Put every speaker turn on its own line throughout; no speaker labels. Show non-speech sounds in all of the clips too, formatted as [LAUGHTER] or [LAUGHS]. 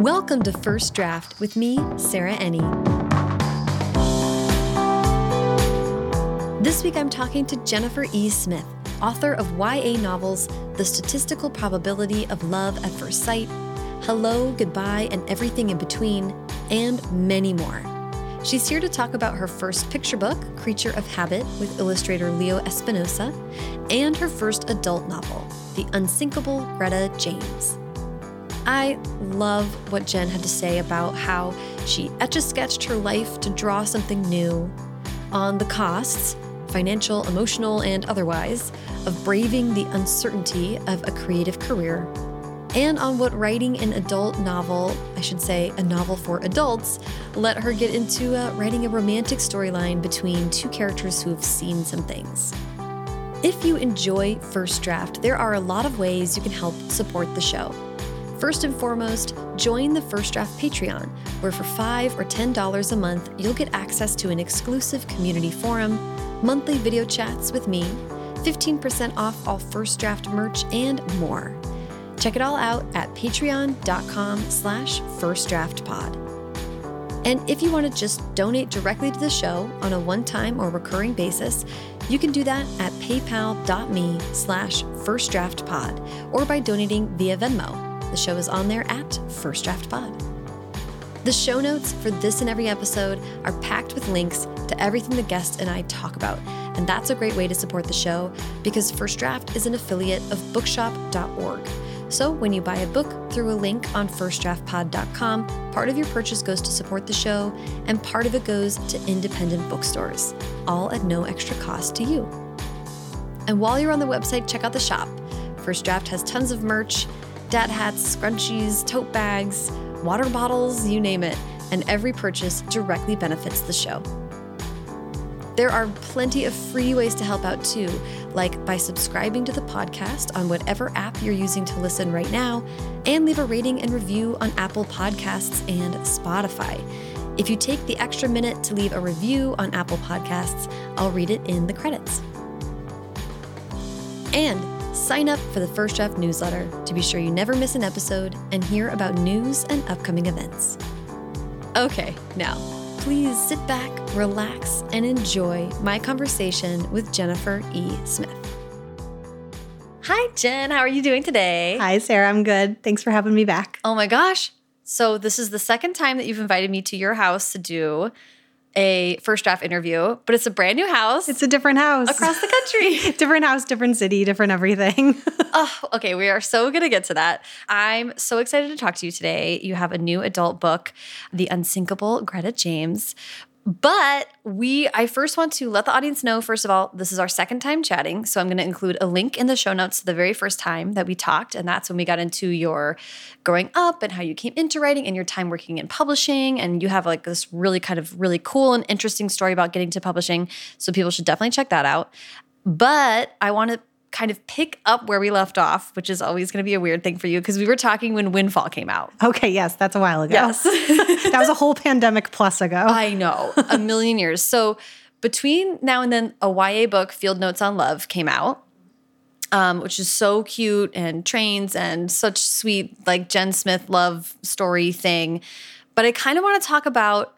Welcome to First Draft with me, Sarah Enni. This week I'm talking to Jennifer E. Smith, author of YA novels The Statistical Probability of Love at First Sight, Hello, Goodbye, and Everything in Between, and many more. She's here to talk about her first picture book, Creature of Habit, with illustrator Leo Espinosa, and her first adult novel, The Unsinkable Greta James. I love what Jen had to say about how she etch a sketched her life to draw something new, on the costs, financial, emotional, and otherwise, of braving the uncertainty of a creative career, and on what writing an adult novel, I should say a novel for adults, let her get into uh, writing a romantic storyline between two characters who have seen some things. If you enjoy First Draft, there are a lot of ways you can help support the show. First and foremost, join the First Draft Patreon, where for 5 or $10 a month, you'll get access to an exclusive community forum, monthly video chats with me, 15% off all First Draft merch, and more. Check it all out at patreon.com slash firstdraftpod. And if you want to just donate directly to the show on a one-time or recurring basis, you can do that at paypal.me slash firstdraftpod or by donating via Venmo. The show is on there at First Draft Pod. The show notes for this and every episode are packed with links to everything the guest and I talk about, and that's a great way to support the show because First Draft is an affiliate of bookshop.org. So when you buy a book through a link on firstdraftpod.com, part of your purchase goes to support the show, and part of it goes to independent bookstores, all at no extra cost to you. And while you're on the website, check out the shop. First Draft has tons of merch dad hats, scrunchies, tote bags, water bottles, you name it, and every purchase directly benefits the show. There are plenty of free ways to help out too, like by subscribing to the podcast on whatever app you're using to listen right now, and leave a rating and review on Apple Podcasts and Spotify. If you take the extra minute to leave a review on Apple Podcasts, I'll read it in the credits. And sign up for the First Draft newsletter to be sure you never miss an episode and hear about news and upcoming events. Okay, now, please sit back, relax, and enjoy my conversation with Jennifer E. Smith. Hi, Jen. How are you doing today?
Hi, Sarah. I'm good. Thanks for having me back.
Oh my gosh. So, this is the second time that you've invited me to your house to do a first draft interview, but it's a brand new house.
It's a different house
across the country. [LAUGHS]
different house, different city, different everything. [LAUGHS]
oh, okay. We are so going to get to that. I'm so excited to talk to you today. You have a new adult book, The Unsinkable Greta James. But we, I first want to let the audience know, first of all, this is our second time chatting. So I'm going to include a link in the show notes to the very first time that we talked. And that's when we got into your growing up and how you came into writing and your time working in publishing. And you have like this really kind of really cool and interesting story about getting to publishing. So people should definitely check that out. But I want to kind of pick up where we left off, which is always going to be a weird thing for you because we were talking when Windfall came out.
Okay, yes, that's a while ago.
Yes. [LAUGHS]
that was a whole pandemic plus ago.
I know, a million years. So between now and then, a YA book, Field Notes on Love, came out. Um, which is so cute and trains and such sweet, like Jen Smith love story thing. But I kind of want to talk about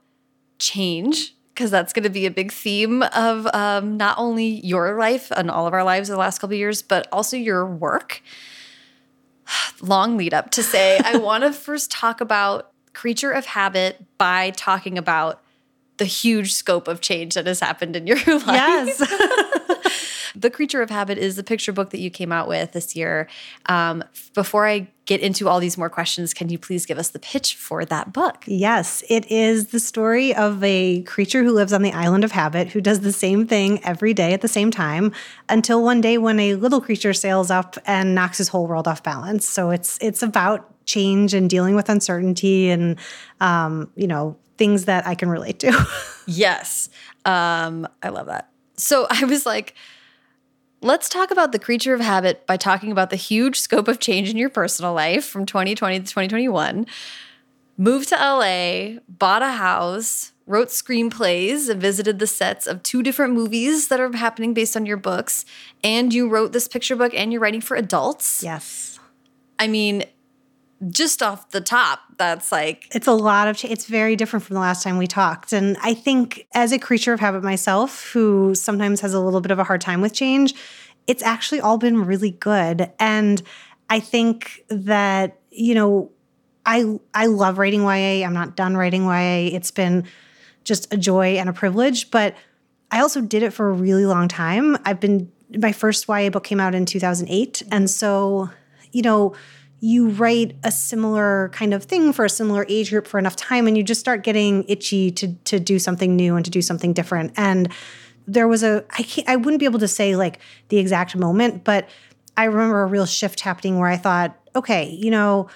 change because that's going to be a big theme of um, not only your life and all of our lives in the last couple years, but also your work. [SIGHS] Long lead up to say, I [LAUGHS] want to first talk about Creature of Habit by talking about the huge scope of change that has happened in your [LAUGHS] life.
Yes. [LAUGHS]
the Creature of Habit is the picture book that you came out with this year. Um, before I get into all these more questions, can you please give us the pitch for that book?
Yes, it is the story of a creature who lives on the island of habit who does the same thing every day at the same time until one day when a little creature sails up and knocks his whole world off balance. So it's it's about change and dealing with uncertainty and um, you know things that I can relate to. [LAUGHS]
yes, um, I love that. So I was like Let's talk about the creature of habit by talking about the huge scope of change in your personal life from 2020 to 2021. Moved to LA, bought a house, wrote screenplays, and visited the sets of two different movies that are happening based on your books. And you wrote this picture book and you're writing for adults.
Yes.
I mean, just off the top, that's like
it's a lot of. It's very different from the last time we talked, and I think as a creature of habit myself, who sometimes has a little bit of a hard time with change, it's actually all been really good, and I think that you know, I I love writing YA. I'm not done writing YA. It's been just a joy and a privilege, but I also did it for a really long time. I've been my first YA book came out in 2008, and so you know you write a similar kind of thing for a similar age group for enough time and you just start getting itchy to to do something new and to do something different. And there was a I can't I wouldn't be able to say like the exact moment but I remember a real shift happening where I thought okay you know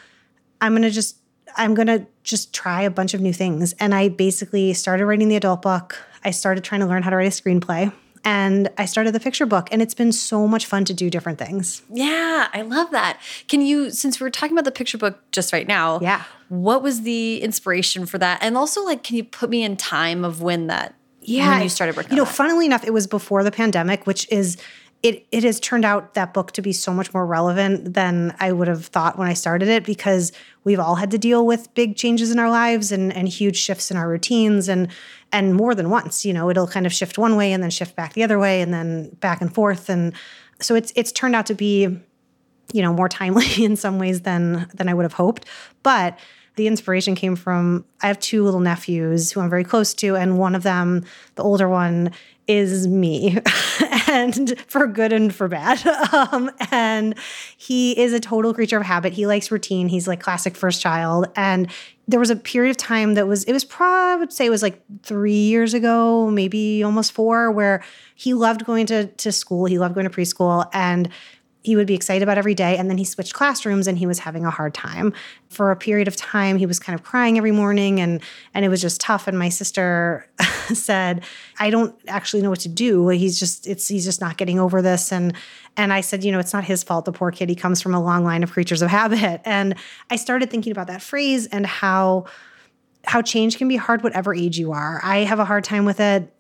I'm going to just I'm going to just try a bunch of new things. And I basically started writing the adult book. I started trying to learn how to write a screenplay and I started the picture book and it's been so much fun to do different things.
Yeah, I love that. Can you since we're talking about the picture book just right now,
Yeah.
what was the inspiration for that? And also like can you put me in time of when that
Yeah.
when you started working
You know, funnily enough, it was before the pandemic, which is it it has turned out that book to be so much more relevant than I would have thought when I started it because we've all had to deal with big changes in our lives and and huge shifts in our routines and and more than once, you know, it'll kind of shift one way and then shift back the other way and then back and forth and so it's it's turned out to be you know more timely [LAUGHS] in some ways than than I would have hoped. But the inspiration came from I have two little nephews who I'm very close to, and one of them, the older one, is me, [LAUGHS] and for good and for bad. [LAUGHS] Um, and he is a total creature of habit. He likes routine. He's like classic first child, and there was a period of time that was it was probably I would say it was like three years ago, maybe almost four, where he loved going to to school. He loved going to preschool, and he would be excited about every day and then he switched classrooms and he was having a hard time. For a period of time he was kind of crying every morning and and it was just tough and my sister [LAUGHS] said i don't actually know what to do. He's just it's he's just not getting over this. And and i said you know it's not his fault. The poor kid he comes from a long line of creatures of habit. And i started thinking about that phrase and how how change can be hard whatever age you are. I have a hard time with it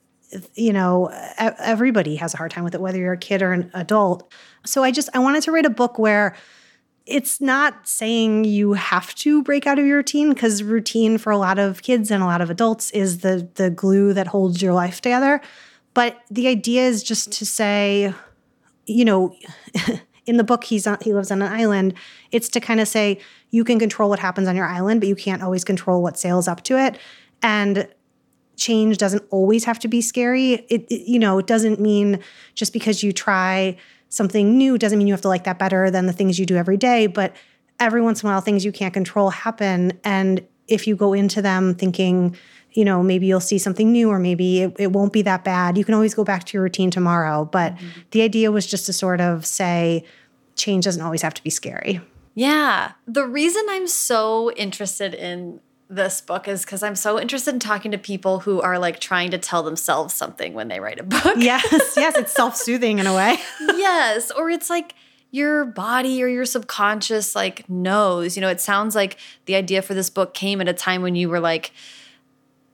you know everybody has a hard time with it whether you're a kid or an adult. So i just i wanted to write a book where it's not saying you have to break out of your routine because routine for a lot of kids and a lot of adults is the the glue that holds your life together. But the idea is just to say you know [LAUGHS] in the book he's on he lives on an island it's to kind of say you can control what happens on your island but you can't always control what sails up to it. And change doesn't always have to be scary. It, it- you know, it doesn't mean just because you try something new doesn't mean you have to like that better than the things you do every day, but every once in a while things you can't control happen and if you go into them thinking, you know, maybe you'll see something new or maybe it, it won't be that bad. You can always go back to your routine tomorrow, but mm-hmm. the idea was just to sort of say change doesn't always have to be scary.
Yeah. The reason I'm so interested in this book is because I'm so interested in talking to people who are like trying to tell themselves something when they write a book.
Yes, yes, it's [LAUGHS] self-soothing in a way. [LAUGHS]
yes. Or it's like your body or your subconscious like knows. You know, it sounds like the idea for this book came at a time when you were like,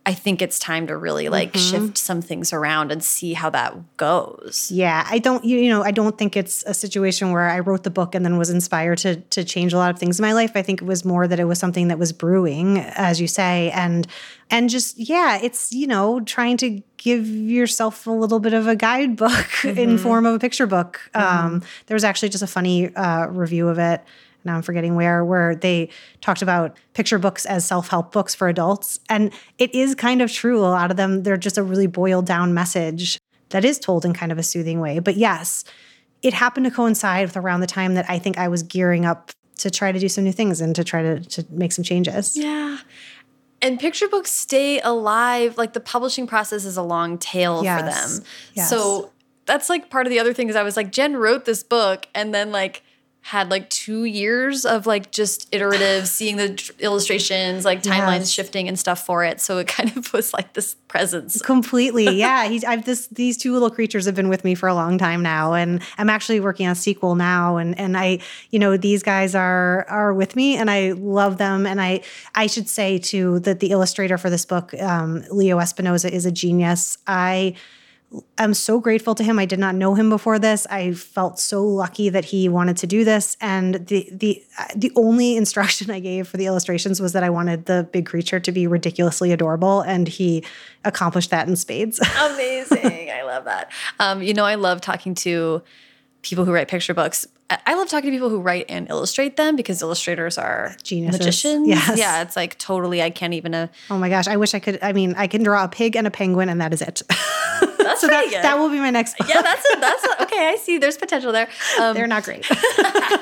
I think it's time to really like shift some things around and see how that goes.
Yeah, I don't you, you know, I don't think it's a situation where I wrote the book and then was inspired to to change a lot of things in my life. I think it was more that it was something that was brewing, as you say, and and just yeah, it's, you know, trying to give yourself a little bit of a guidebook [LAUGHS] in form of a picture book. Um, there was actually just a funny uh, review of it now I'm forgetting where, where they talked about picture books as self help books for adults. And it is kind of true. A lot of them, they're just a really boiled down message that is told in kind of a soothing way. But yes, it happened to coincide with around the time that I think I was gearing up to try to do some new things and to try to, to make some changes.
Yeah. And picture books stay alive. Like the publishing process is a long tail for them.
Yes.
So that's like part of the other thing is I was like, Jen wrote this book and then like had like two years of like just iterative [SIGHS] seeing the tr- illustrations, like timelines
Yes.
shifting and stuff for it. So it kind of was like this presence.
Completely, [LAUGHS] yeah. He's I've this these two little creatures have been with me for a long time now, and I'm actually working on a sequel now, and and I, you know, these guys are are with me, and I love them, and I I should say too that the illustrator for this book, um, Leo Espinosa, is a genius. I I'm so grateful to him. I did not know him before this. I felt so lucky that he wanted to do this. And the the the only [LAUGHS] instruction I gave for the illustrations was that I wanted the big creature to be ridiculously adorable, and he accomplished that in spades. [LAUGHS]
Amazing! I love that. Um, you know, I love talking to people who write picture books. I love talking to people who write and illustrate them because illustrators are
Geniuses.
magicians.
Yes.
Yeah, it's like totally. I can't even. Uh,
oh my gosh, I wish I could. I mean, I can draw a pig and a penguin, and that is it.
That's [LAUGHS]
so that,
good.
that will be my next book.
yeah, that's a, that's a, okay. I see. There's potential there. Um,
They're not great.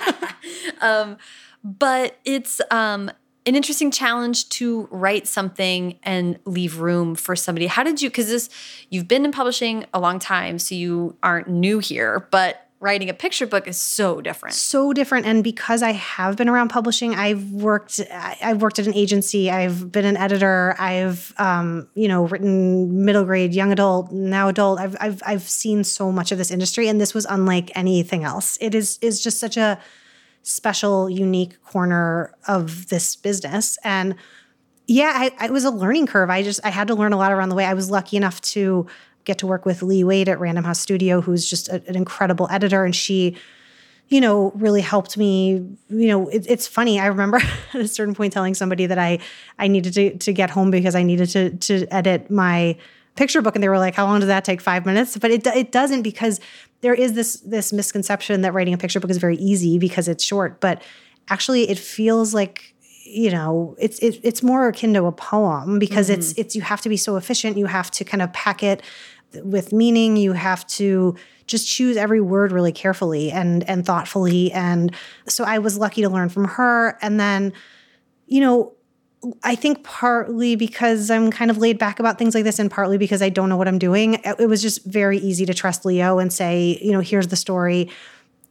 [LAUGHS]
um, but it's um, an interesting challenge to write something and leave room for somebody. How did you? Because this, you've been in publishing a long time, so you aren't new here. But writing a picture book is so different.
so different. And because i have been around publishing i've worked i've worked at an agency i've been an editor i've um, you know written middle grade young adult now adult. I've, I've i've seen so much of this industry and this was unlike anything else. It is is just such a special unique corner of this business. And yeah I, it was a learning curve. I just i had to learn a lot around the way. I was lucky enough to get to work with Lee Wade at Random House Studio, who's just a, an incredible editor. And she, you know, really helped me. You know, it, it's funny. I remember [LAUGHS] at a certain point telling somebody that I I needed to to get home because I needed to to edit my picture book, and they were like, "How long does that take? Five minutes?" But it it doesn't because there is this this misconception that writing a picture book is very easy because it's short, but actually it feels like you know it's it, it's more akin to a poem because mm-hmm. it's it's you have to be so efficient you have to kind of pack it with meaning you have to just choose every word really carefully and and thoughtfully and so i was lucky to learn from her and then you know I think partly because I'm kind of laid back about things like this, and partly because I don't know what I'm doing. It was just very easy to trust Leo and say, you know, here's the story.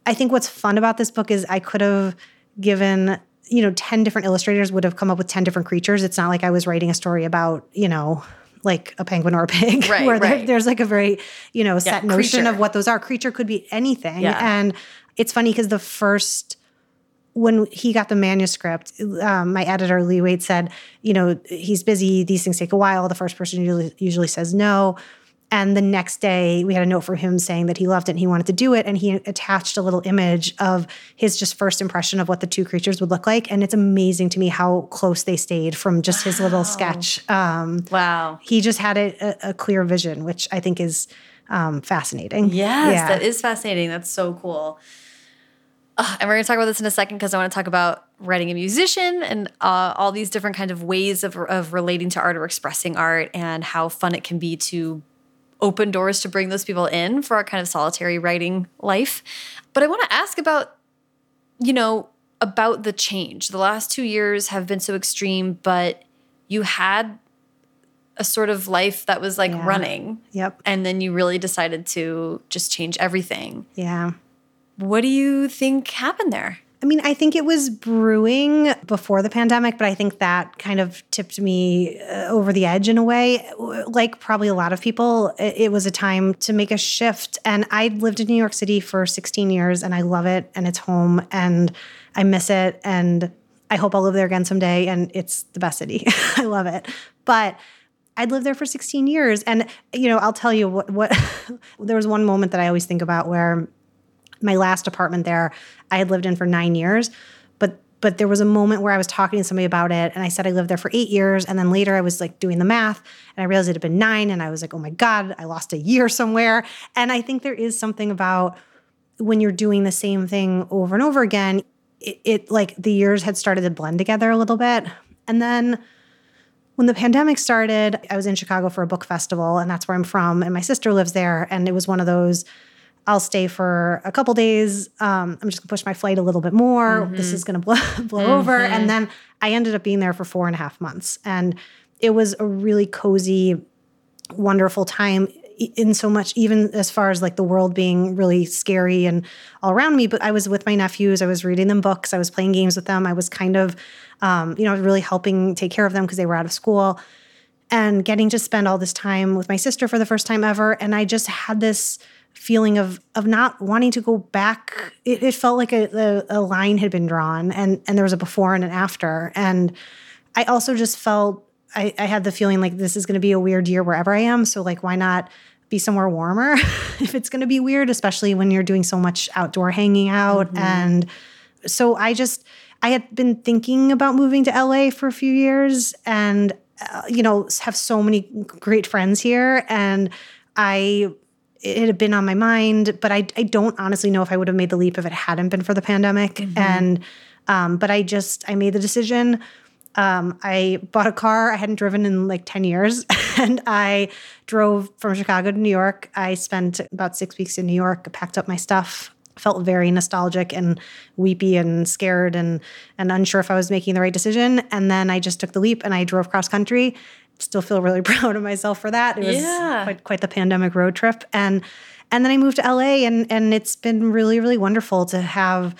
I think what's fun about this book is I could have given, you know, 10 different illustrators would have come up with 10 different creatures. It's not like I was writing a story about, you know, like a penguin or a pig, [LAUGHS]
right,
where
right.
there's like a very, you know, set
Yeah,
notion
creature.
of what those are. Creature could be anything.
Yeah.
And it's funny because the first, when he got the manuscript, um, my editor, Lee Wade, said, you know, he's busy. These things take a while. The first person usually, usually says no. And the next day, we had a note from him saying that he loved it and he wanted to do it. And he attached a little image of his just first impression of what the two creatures would look like. And it's amazing to me how close they stayed from just his little sketch. Um,
Wow.
he just had a, a, clear vision, which I think is um, fascinating.
Yes,
Yeah.
that is fascinating. That's so cool. Ugh, and we're going to talk about this in a second because I want to talk about writing a musician and uh, all these different kind of ways of, of relating to art or expressing art and how fun it can be to open doors to bring those people in for our kind of solitary writing life. But I want to ask about, you know, about the change. The last two years have been so extreme, but you had a sort of life that was like
Yeah.
running
Yep.
and then you really decided to just change everything.
Yeah.
What do you think happened there?
I mean, I think it was brewing before the pandemic, but I think that kind of tipped me uh, over the edge in a way. Like probably a lot of people, it, was a time to make a shift. And I lived in New York City for 16 years and I love it and it's home and I miss it. And I hope I'll live there again someday. And it's the best city. [LAUGHS] I love it. But I'd lived there for 16 years. And, you know, I'll tell you what, what [LAUGHS] there was one moment that I always think about where my last apartment there I had lived in for nine years. But but there was a moment where I was talking to somebody about it and I said I lived there for eight years. And then later I was like doing the math and I realized it had been nine. And I was like, oh my God, I lost a year somewhere. And I think there is something about when you're doing the same thing over and over again, it, it like the years had started to blend together a little bit. And then when the pandemic started, I was in Chicago for a book festival, and that's where I'm from. And my sister lives there. And it was one of those I'll stay for a couple days. Um, I'm just gonna push my flight a little bit more. This is gonna blow, [LAUGHS] blow over. And then I ended up being there for four and a half months. And it was a really cozy, wonderful time in so much even as far as like the world being really scary and all around me but i was with my nephews i was reading them books i was playing games with them i was kind of um, you know really helping take care of them because they were out of school and getting to spend all this time with my sister for the first time ever and i just had this feeling of of not wanting to go back it, it felt like a, a, a line had been drawn and and there was a before and an after and i also just felt I, I had the feeling like this is going to be a weird year wherever I am. So like, why not be somewhere warmer [LAUGHS] if it's going to be weird, especially when you're doing so much outdoor hanging out. Mm-hmm. And so I just, I had been thinking about moving to LA for a few years and, uh, you know, have so many great friends here. And I, it had been on my mind, but I, I don't honestly know if I would have made the leap if it hadn't been for the pandemic. Mm-hmm. And, um, but I just, I made the decision um, I bought a car I hadn't driven in like 10 years [LAUGHS] and I drove from Chicago to New York. I spent about six weeks in New York, packed up my stuff, felt very nostalgic and weepy and scared and and unsure if I was making the right decision. And then I just took the leap and I drove cross country. Still feel really [LAUGHS] proud of myself for that. It was yeah. quite, quite the pandemic road trip. And and then I moved to LA and and it's been really, really wonderful to have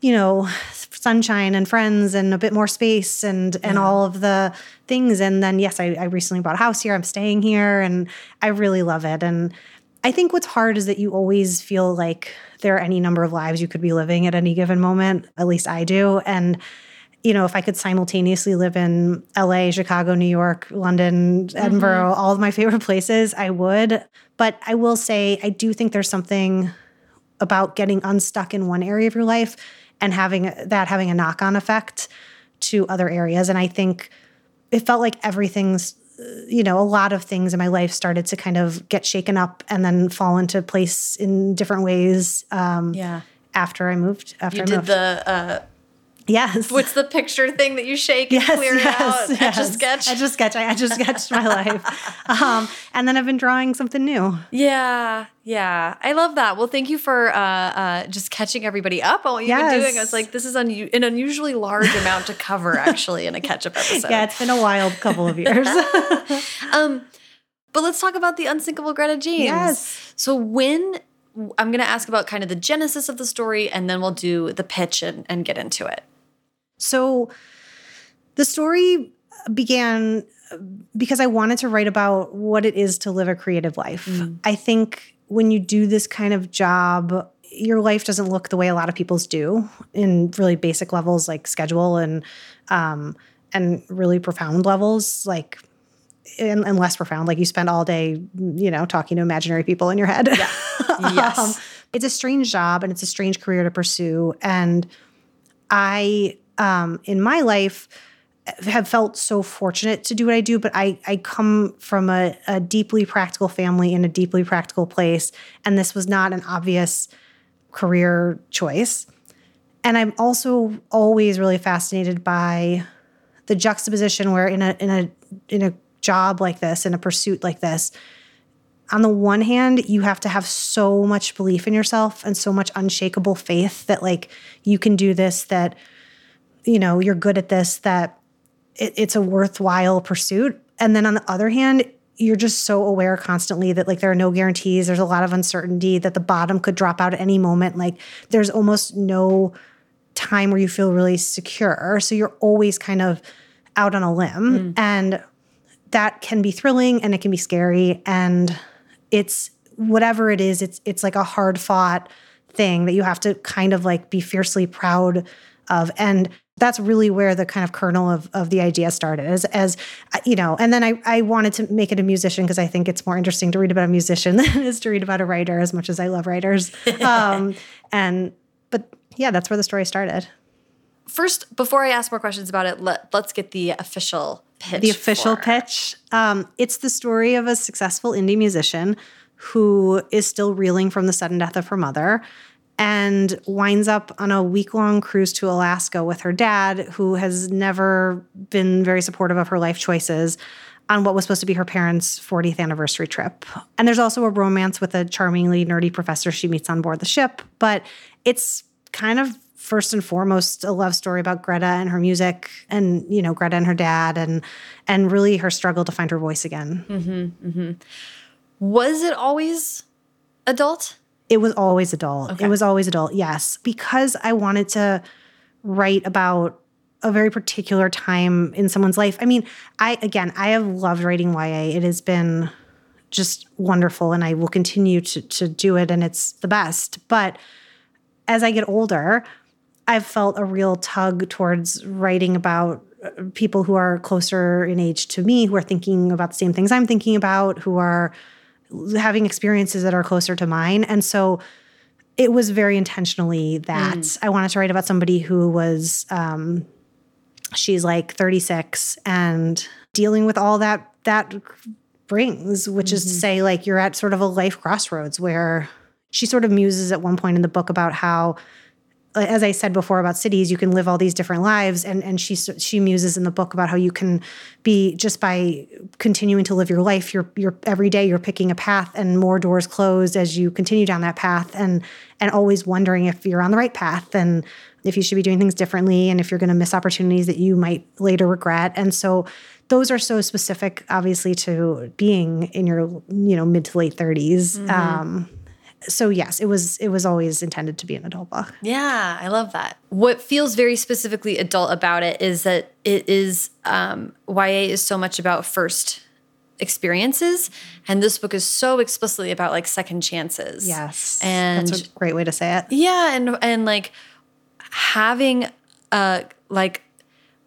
you know sunshine and friends and a bit more space and and yeah. all of the things and then yes I, I recently bought a house here i'm staying here and i really love it and i think what's hard is that you always feel like there are any number of lives you could be living at any given moment at least i do and you know, if I could simultaneously live in LA, Chicago, New York, London, Edinburgh, mm-hmm. all of my favorite places, I would. But I will say, I do think there's something about getting unstuck in one area of your life and having that having a knock on effect to other areas. And I think it felt like everything's, you know, a lot of things in my life started to kind of get shaken up and then fall into place in different ways. Um, yeah. After I moved, after
you
I
did
moved.
the uh,
Yes.
What's the picture thing that you shake and yes, clear yes, out?
Yes. Etch a sketch. Etch a sketch. I etch a sketched my [LAUGHS] life. Um, and then I've been drawing something new.
Yeah. Yeah. I love that. Well, thank you for uh, uh, just catching everybody up on what you've yes. been doing. I was like, this is un- an unusually large amount to cover [LAUGHS] actually in a catch up episode.
Yeah, it's been a wild couple of years. [LAUGHS]
um, but let's talk about the unsinkable Greta James.
Yes.
So when I'm going to ask about kind of the genesis of the story, and then we'll do the pitch and, and get into it.
So the story began because I wanted to write about what it is to live a creative life. Mm. I think when you do this kind of job, your life doesn't look the way a lot of people's do in really basic levels like schedule and um, and really profound levels like and, and, less profound like you spend all day you know talking to imaginary people in your head yeah. [LAUGHS] yes um, it's a strange job and it's a strange career to pursue and i um, in my life have felt so fortunate to do what I do, but I, I come from a, a deeply practical family in a deeply practical place. And this was not an obvious career choice. And I'm also always really fascinated by the juxtaposition where in a in a in a job like this, in a pursuit like this, on the one hand, you have to have so much belief in yourself and so much unshakable faith that like you can do this that you know, you're good at this, that it, it's a worthwhile pursuit. And then on the other hand, you're just so aware constantly that like there are no guarantees, there's a lot of uncertainty, that the bottom could drop out at any moment. Like there's almost no time where you feel really secure. So you're always kind of out on a limb. Mm. And that can be thrilling and it can be scary. And it's whatever it is, it's it's like a hard fought thing that you have to kind of like be fiercely proud of. And that's really where the kind of kernel of, of the idea started as, as you know and then I, I wanted to make it a musician because i think it's more interesting to read about a musician [LAUGHS] than it is to read about a writer as much as i love writers. [LAUGHS] Um, and but yeah that's where the story started.
First before i ask more questions about it let, let's get the official pitch
the official pitch. Um, it's the story of a successful indie musician who is still reeling from the sudden death of her mother and winds up on a week long cruise to Alaska with her dad, who has never been very supportive of her life choices on what was supposed to be her parents' 40th anniversary trip. And there's also a romance with a charmingly nerdy professor she meets on board the ship, but it's kind of first and foremost a love story about Greta and her music and you know Greta and her dad and and really her struggle to find her voice again.
Mm-hmm, mm-hmm. Was it always adult?
It was always adult. Okay. It was always adult, yes, because I wanted to write about a very particular time in someone's life. I mean, I again, I have loved writing YA. It has been just wonderful and I will continue to to do it and it's the best. But as I get older, I've felt a real tug towards writing about uh, people who are closer in age to me, who are thinking about the same things I'm thinking about, who are having experiences that are closer to mine. And so it was very intentionally that mm. I wanted to write about somebody who was, um, she's like 36 and dealing with all that that brings, which mm-hmm. is to mm-hmm. say, like, you're at sort of a life crossroads where she sort of muses at one point in the book about how as I said before about cities, you can live all these different lives, and and she she muses in the book about how you can be just by continuing to live your life, you're you're every day you're picking a path, and more doors close as you continue down that path, and and always wondering if you're on the right path, and if you should be doing things differently, and if you're going to miss opportunities that you might later regret, and so those are so specific, obviously, to being in your you know mid to late 30s. Mm-hmm. Um, so yes, it was it was always intended to be an adult book.
Yeah, I love that. What feels very specifically adult about it is that it is um, YA is so much about first experiences, and this book is so explicitly about like second chances.
Yes,
and
that's a great way to say it.
Yeah, and and like having a like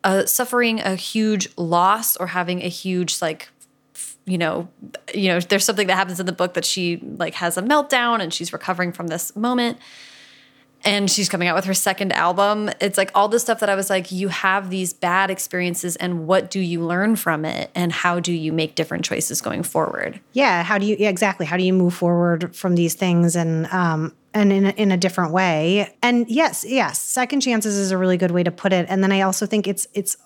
a suffering a huge loss or having a huge like you know, you know, there's something that happens in the book that she like has a meltdown and she's recovering from this moment. And she's coming out with her second album. It's like all this stuff that I was like, you have these bad experiences, and what do you learn from it? And how do you make different choices going forward?
Yeah. How do you, yeah, exactly. How do you move forward from these things and, um, and in a, in a different way? And yes, yes, second chances is a really good way to put it. And then I also think it's, it's,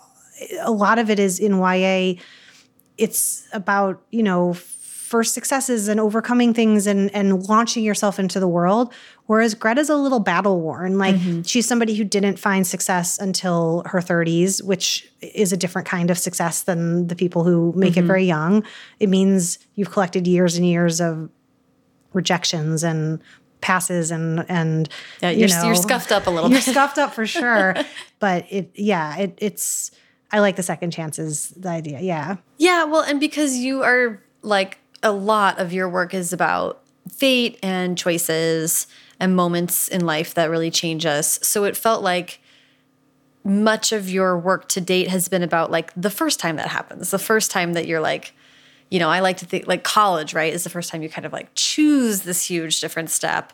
a lot of it is in YA it's about you know first successes and overcoming things and and launching yourself into the world whereas greta's a little battle worn like mm-hmm. she's somebody who didn't find success until her 30s which is a different kind of success than the people who make mm-hmm. it very young it means you've collected years and years of rejections and passes and and
yeah, you're, you know, you're scuffed up a little bit. [LAUGHS]
you're
bit.
scuffed up for sure [LAUGHS] but it yeah it it's I like the second chances, the idea. Yeah.
Yeah. Well, and because you are like a lot of your work is about fate and choices and moments in life that really change us. So it felt like much of your work to date has been about like the first time that happens, the first time that you're like, you know, I like to think like college, right, is the first time you kind of like choose this huge different step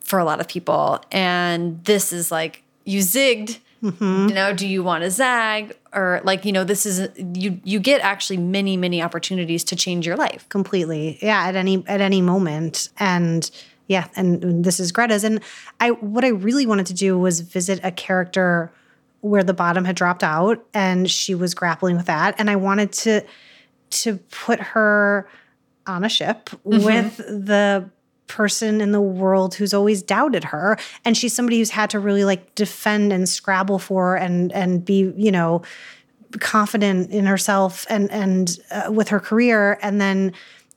for a lot of people. And this is like, you zigged Mm-hmm. You know, do you want to zag or like you know this is you you get actually many many opportunities to change your life
completely. Yeah, at any at any moment and yeah, and this is Greta's and I what I really wanted to do was visit a character where the bottom had dropped out and she was grappling with that and I wanted to to put her on a ship mm-hmm. with the person in the world who's always doubted her. And she's somebody who's had to really like defend and scrabble for and and be you know confident in herself and and uh, with her career. And then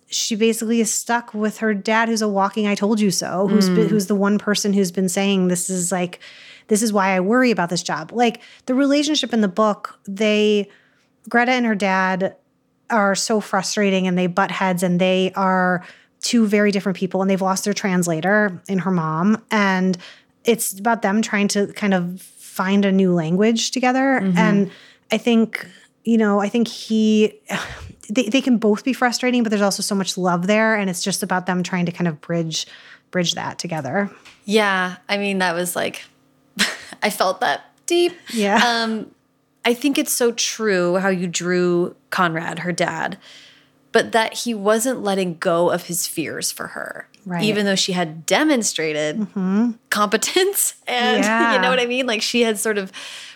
she basically is stuck with her dad who's a walking i told you so who's mm. been, who's the one person who's been saying this is like this is why i worry about this job. Like the relationship in the book they greta and her dad are so frustrating and they butt heads and they are two very different people and they've lost their translator in her mom and it's about them trying to kind of find a new language together. Mm-hmm. and i think you know i think he [SIGHS] they, they can both be frustrating but there's also so much love there and it's just about them trying to kind of bridge bridge that together.
Yeah i mean that was like [LAUGHS] i felt that deep.
Yeah.
Um i think it's so true how you drew conrad her dad but that he wasn't letting go of his fears for her. Right. Even though she had demonstrated mm-hmm. competence [LAUGHS] and yeah. you know what I mean? Like she had sort of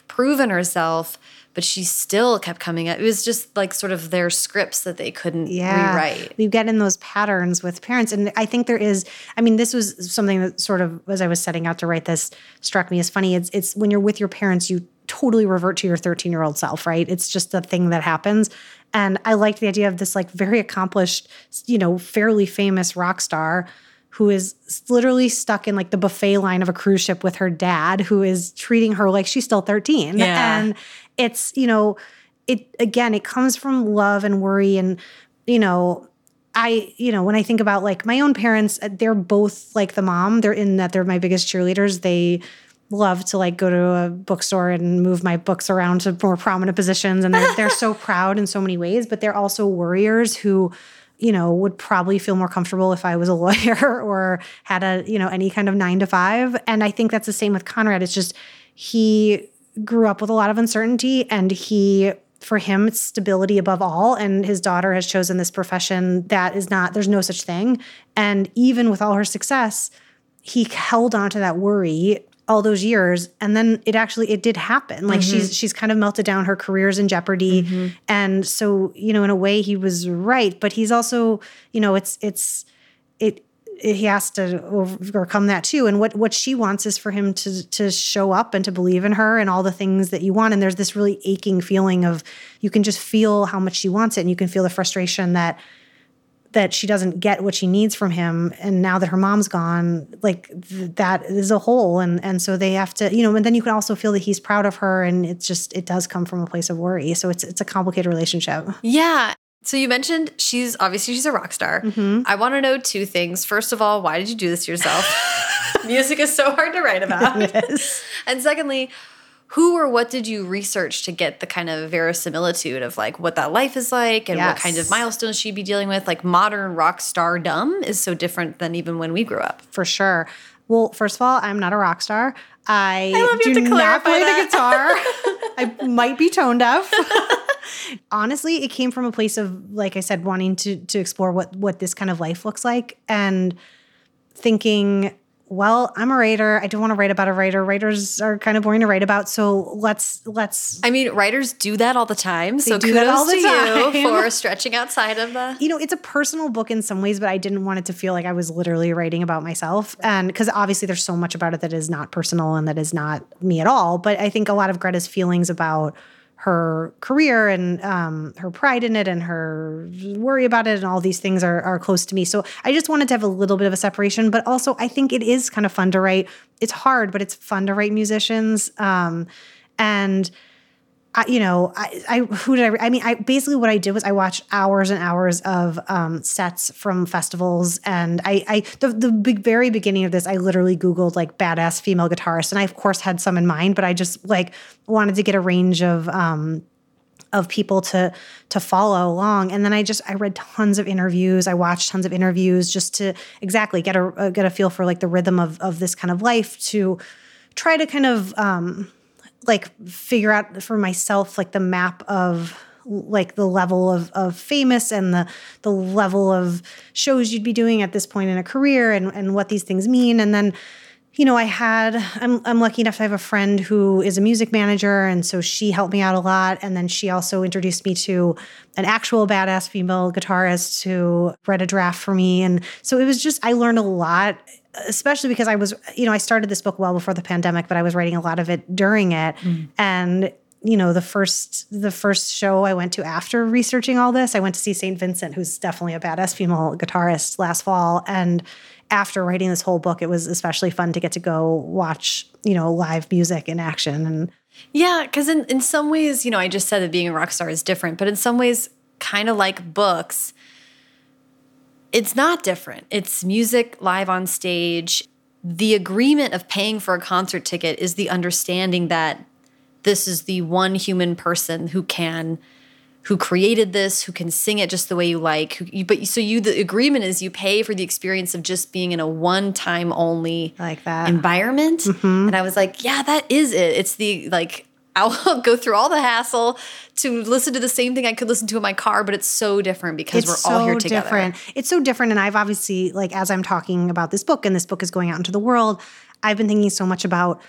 proven herself, but she still kept coming up. It was just like sort of their scripts that they couldn't yeah. rewrite.
You get in those patterns with parents. And I think there is, I mean, this was something that sort of, as I was setting out to write this, struck me as funny. It's, it's when you're with your parents, you totally revert to your 13 year old self, right? It's just a thing that happens. And I liked the idea of this like very accomplished, you know, fairly famous rock star who is literally stuck in like the buffet line of a cruise ship with her dad, who is treating her like she's still 13.
Yeah.
And it's, you know, it again, it comes from love and worry. And, you know, I, you know, when I think about like my own parents, they're both like the mom. They're in that they're my biggest cheerleaders. They love to like go to a bookstore and move my books around to more prominent positions and they're, they're so [LAUGHS] proud in so many ways but they're also warriors who you know, would probably feel more comfortable if I was a lawyer [LAUGHS] or had a, you know, any kind of nine to five. And I think that's the same with Conrad. It's just he grew up with a lot of uncertainty and he for him it's stability above all and his daughter has chosen this profession that is not there's no such thing and even with all her success he held on to that worry all those years and then it actually it did happen. Like
Mm-hmm.
she's she's kind of melted down her career's in jeopardy. And so you know in a way he was right but he's also you know it's it's it, it he has to overcome that too. And what what she wants is for him to to show up and to believe in her and all the things that you want. And there's this really aching feeling of you can just feel how much she wants it and you can feel the frustration that that she doesn't get what she needs from him and now that her mom's gone like th- that is a hole and and so they have to you know and then you can also feel that he's proud of her and it's just it does come from a place of worry so it's it's a complicated relationship
Yeah. So you mentioned she's obviously she's a rock star.
Mm-hmm.
I want to know two things. First of all, why did you do this to yourself? [LAUGHS] Music is so hard to write about.
Yes. [LAUGHS]
And secondly, who or what did you research to get the kind of verisimilitude of like what that life is like and what kind of milestones she'd be dealing with? Like modern rock stardom is so different than even when we grew up.
for sure. Well, first of all, I'm not a rock star. I,
love you
do not play
that.
the guitar. [LAUGHS] I might be tone deaf. [LAUGHS] Honestly, it came from a place of, like I said, wanting to to explore what what this kind of life looks like and thinking, well, I'm a writer. I don't want to write about a writer. Writers are kind of boring to write about. So let's let's
I mean, writers do that all the time. So
do
kudos
that all the
to
time.
you for stretching outside of the. [LAUGHS]
you know, it's a personal book in some ways, but I didn't want it to feel like I was literally writing about myself. And because obviously there's so much about it that is not personal and that is not me at all. But I think a lot of Greta's feelings about her career and um, her pride in it and her worry about it and all these things are, are close to me. So I just wanted to have a little bit of a separation. But also, I think it is kind of fun to write. It's hard, but it's fun to write musicians. Um, and I, you know, I, I who did I? I mean, I basically what I did was I watched hours and hours of um, sets from festivals, and I, I the the big, very beginning of this, I literally Googled like badass female guitarists, and I of course had some in mind, but I just like wanted to get a range of um, of people to to follow along and then i just i read tons of interviews i watched tons of interviews just to exactly get a uh, get a feel for like the rhythm of of this kind of life to try to kind of um like figure out for myself like the map of like the level of, of famous and the the level of shows you'd be doing at this point in a career and, and what these things mean. And then you know, I had, I'm, I'm lucky enough to have a friend who is a music manager. And so she helped me out a lot. And then she also introduced me to an actual badass female guitarist who read a draft for me. And so it was just, I learned a lot, especially because I was, you know, I started this book well before the pandemic, but I was writing a lot of it during it. Mm. And, you know, the first, the first show I went to after researching all this, I went to see St. Vincent, who's definitely a badass female guitarist last fall. And, after writing this whole book, it was especially fun to get to go watch, you know, live music in action. And
Yeah, because in, in some ways, you know, I just said that being a rock star is different, but in some ways, kind of like books, it's not different. It's music live on stage. The agreement of paying for a concert ticket is the understanding that this is the one human person who can who created this, who can sing it just the way you like. Who, you, but so you, the agreement is you pay for the experience of just being in a one-time only
like that.
environment. Mm-hmm. And I was like, yeah, that is it. It's the like [LAUGHS] I'll go through all the hassle to listen to the same thing I could listen to in my car, but it's so different because we're all here together.
different. It's so different. And I've obviously, like, as I'm talking about this book and this book is going out into the world, I've been thinking so much about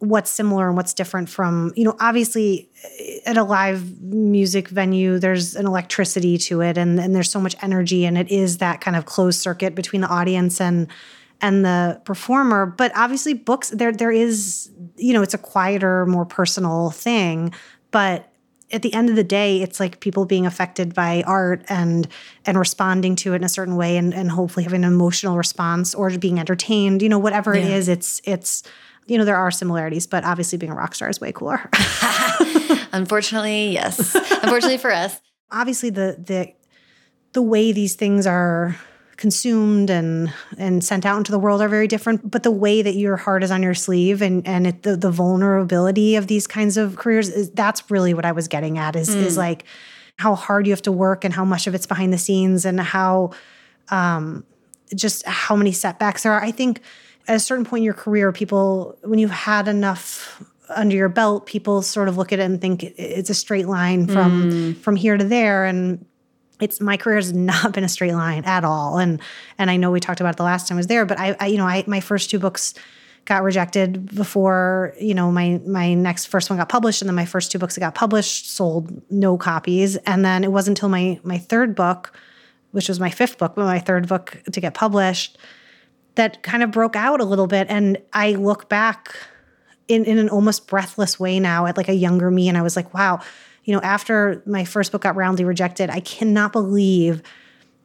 what's similar and what's different from, you know, obviously eh, at a live music venue, there's an electricity to it and, and there's so much energy and it is that kind of closed circuit between the audience and and the performer. But obviously books, there there is, you know, it's a quieter, more personal thing. But at the end of the day, it's like people being affected by art and and responding to it in a certain way and, and hopefully having an emotional response or being entertained, you know, whatever it
Yeah.
is, it's it's you know, there are similarities, but obviously being a rock star is way cooler. [LAUGHS] [LAUGHS]
Unfortunately, yes. Unfortunately for us.
obviously the the the way these things are consumed and and sent out into the world are very different but the way that your heart is on your sleeve and and it, the, the vulnerability of these kinds of careers is that's really what i was getting at is is like how hard you have to work and how much of it's behind the scenes and how um, just how many setbacks there are. I think at a certain point in your career, people, when you've had enough under your belt, people sort of look at it and think it's a straight line from mm. from here to there. And it's my career has not [LAUGHS] been a straight line at all. And and I know we talked about it the last time I was there, but I, I you know, I my first two books got rejected before you know my my next first one got published and then my first two books that got published sold no copies and then it wasn't until my my third book which was my fifth book but my third book to get published that kind of broke out a little bit and i look back in, in an almost breathless way now at like a younger me and i was like wow you know after my first book got roundly rejected i cannot believe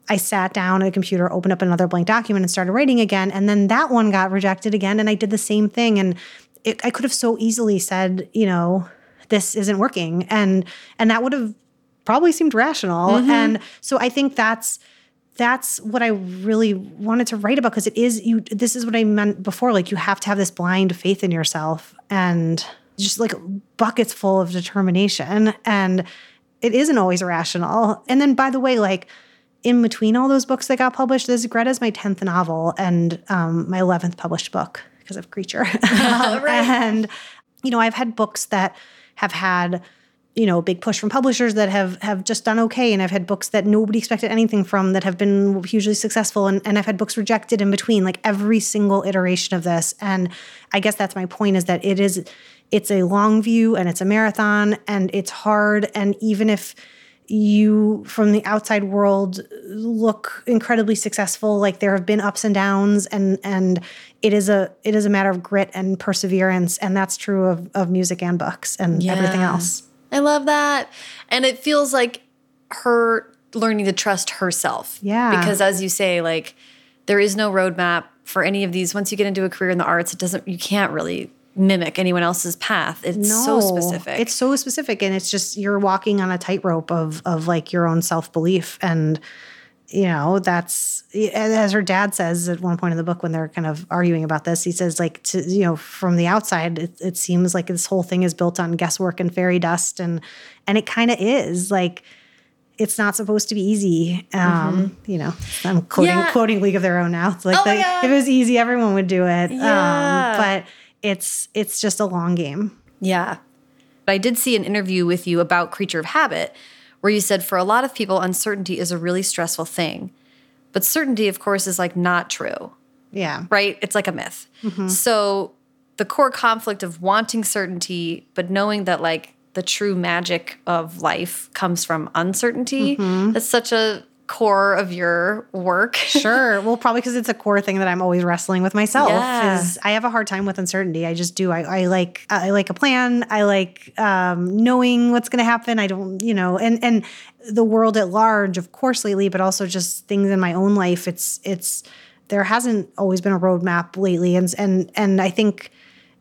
I sat down at a computer, opened up another blank document, and started writing again. And then that one got rejected again, and I did the same thing. And it, I could have so easily said, you know, this isn't working, and and that would have probably seemed rational. Mm-hmm. And so I think that's that's what I really wanted to write about because it is you. This is what I meant before. Like you have to have this blind faith in yourself and just like buckets full of determination, and it isn't always rational. And then by the way, like in between all those books that got published, this Greta's my 10th novel and um, my 11th published book because of Creature. [LAUGHS] [LAUGHS] right. And, you know, I've had books that have had, you know, big push from publishers that have have just done okay. And I've had books that nobody expected anything from that have been hugely successful. And, and I've had books rejected in between, like every single iteration of this. And I guess that's my point is that it is, it's a long view and it's a marathon and it's hard. And even if, you from the outside world look incredibly successful like there have been ups and downs and and it is a it is a matter of grit and perseverance and that's true of of music and books and yeah. everything else
i love that. And it feels like her learning to trust herself.
Yeah.
Because as you say like there is no roadmap for any of these. Once you get into a career in the arts it doesn't you can't really mimic anyone else's path. It's no, so specific.
It's so specific and it's just you're walking on a tightrope of of like your own self-belief. And you know, that's as her dad says at one point in the book when they're kind of arguing about this. He says, like, to, you know, from the outside, it, it seems like this whole thing is built on guesswork and fairy dust, and and it kind of is. Like, it's not supposed to be easy. Um, mm-hmm. You know, I'm quoting yeah. quoting League of Their Own now. It's like oh the, if it was easy, everyone would do it. Yeah. Um, but it's it's just a long game.
Yeah. But I did see an interview with you about creature of habit where you said for a lot of people uncertainty is a really stressful thing. But certainty of course is like not true.
Yeah.
Right? It's like a myth. Mm-hmm. So the core conflict of wanting certainty but knowing that like the true magic of life comes from uncertainty. Mm-hmm. That's such a core of your work.
sure. [LAUGHS] Well, probably because it's a core thing that I'm always wrestling with myself. Yeah. Is I have a hard time with uncertainty. I just do. I, I like I like a plan. I like um, knowing what's going to happen. I don't, you know, and and the world at large, of course, lately, but also just things in my own life. It's it's there hasn't always been a roadmap lately, and and and I think,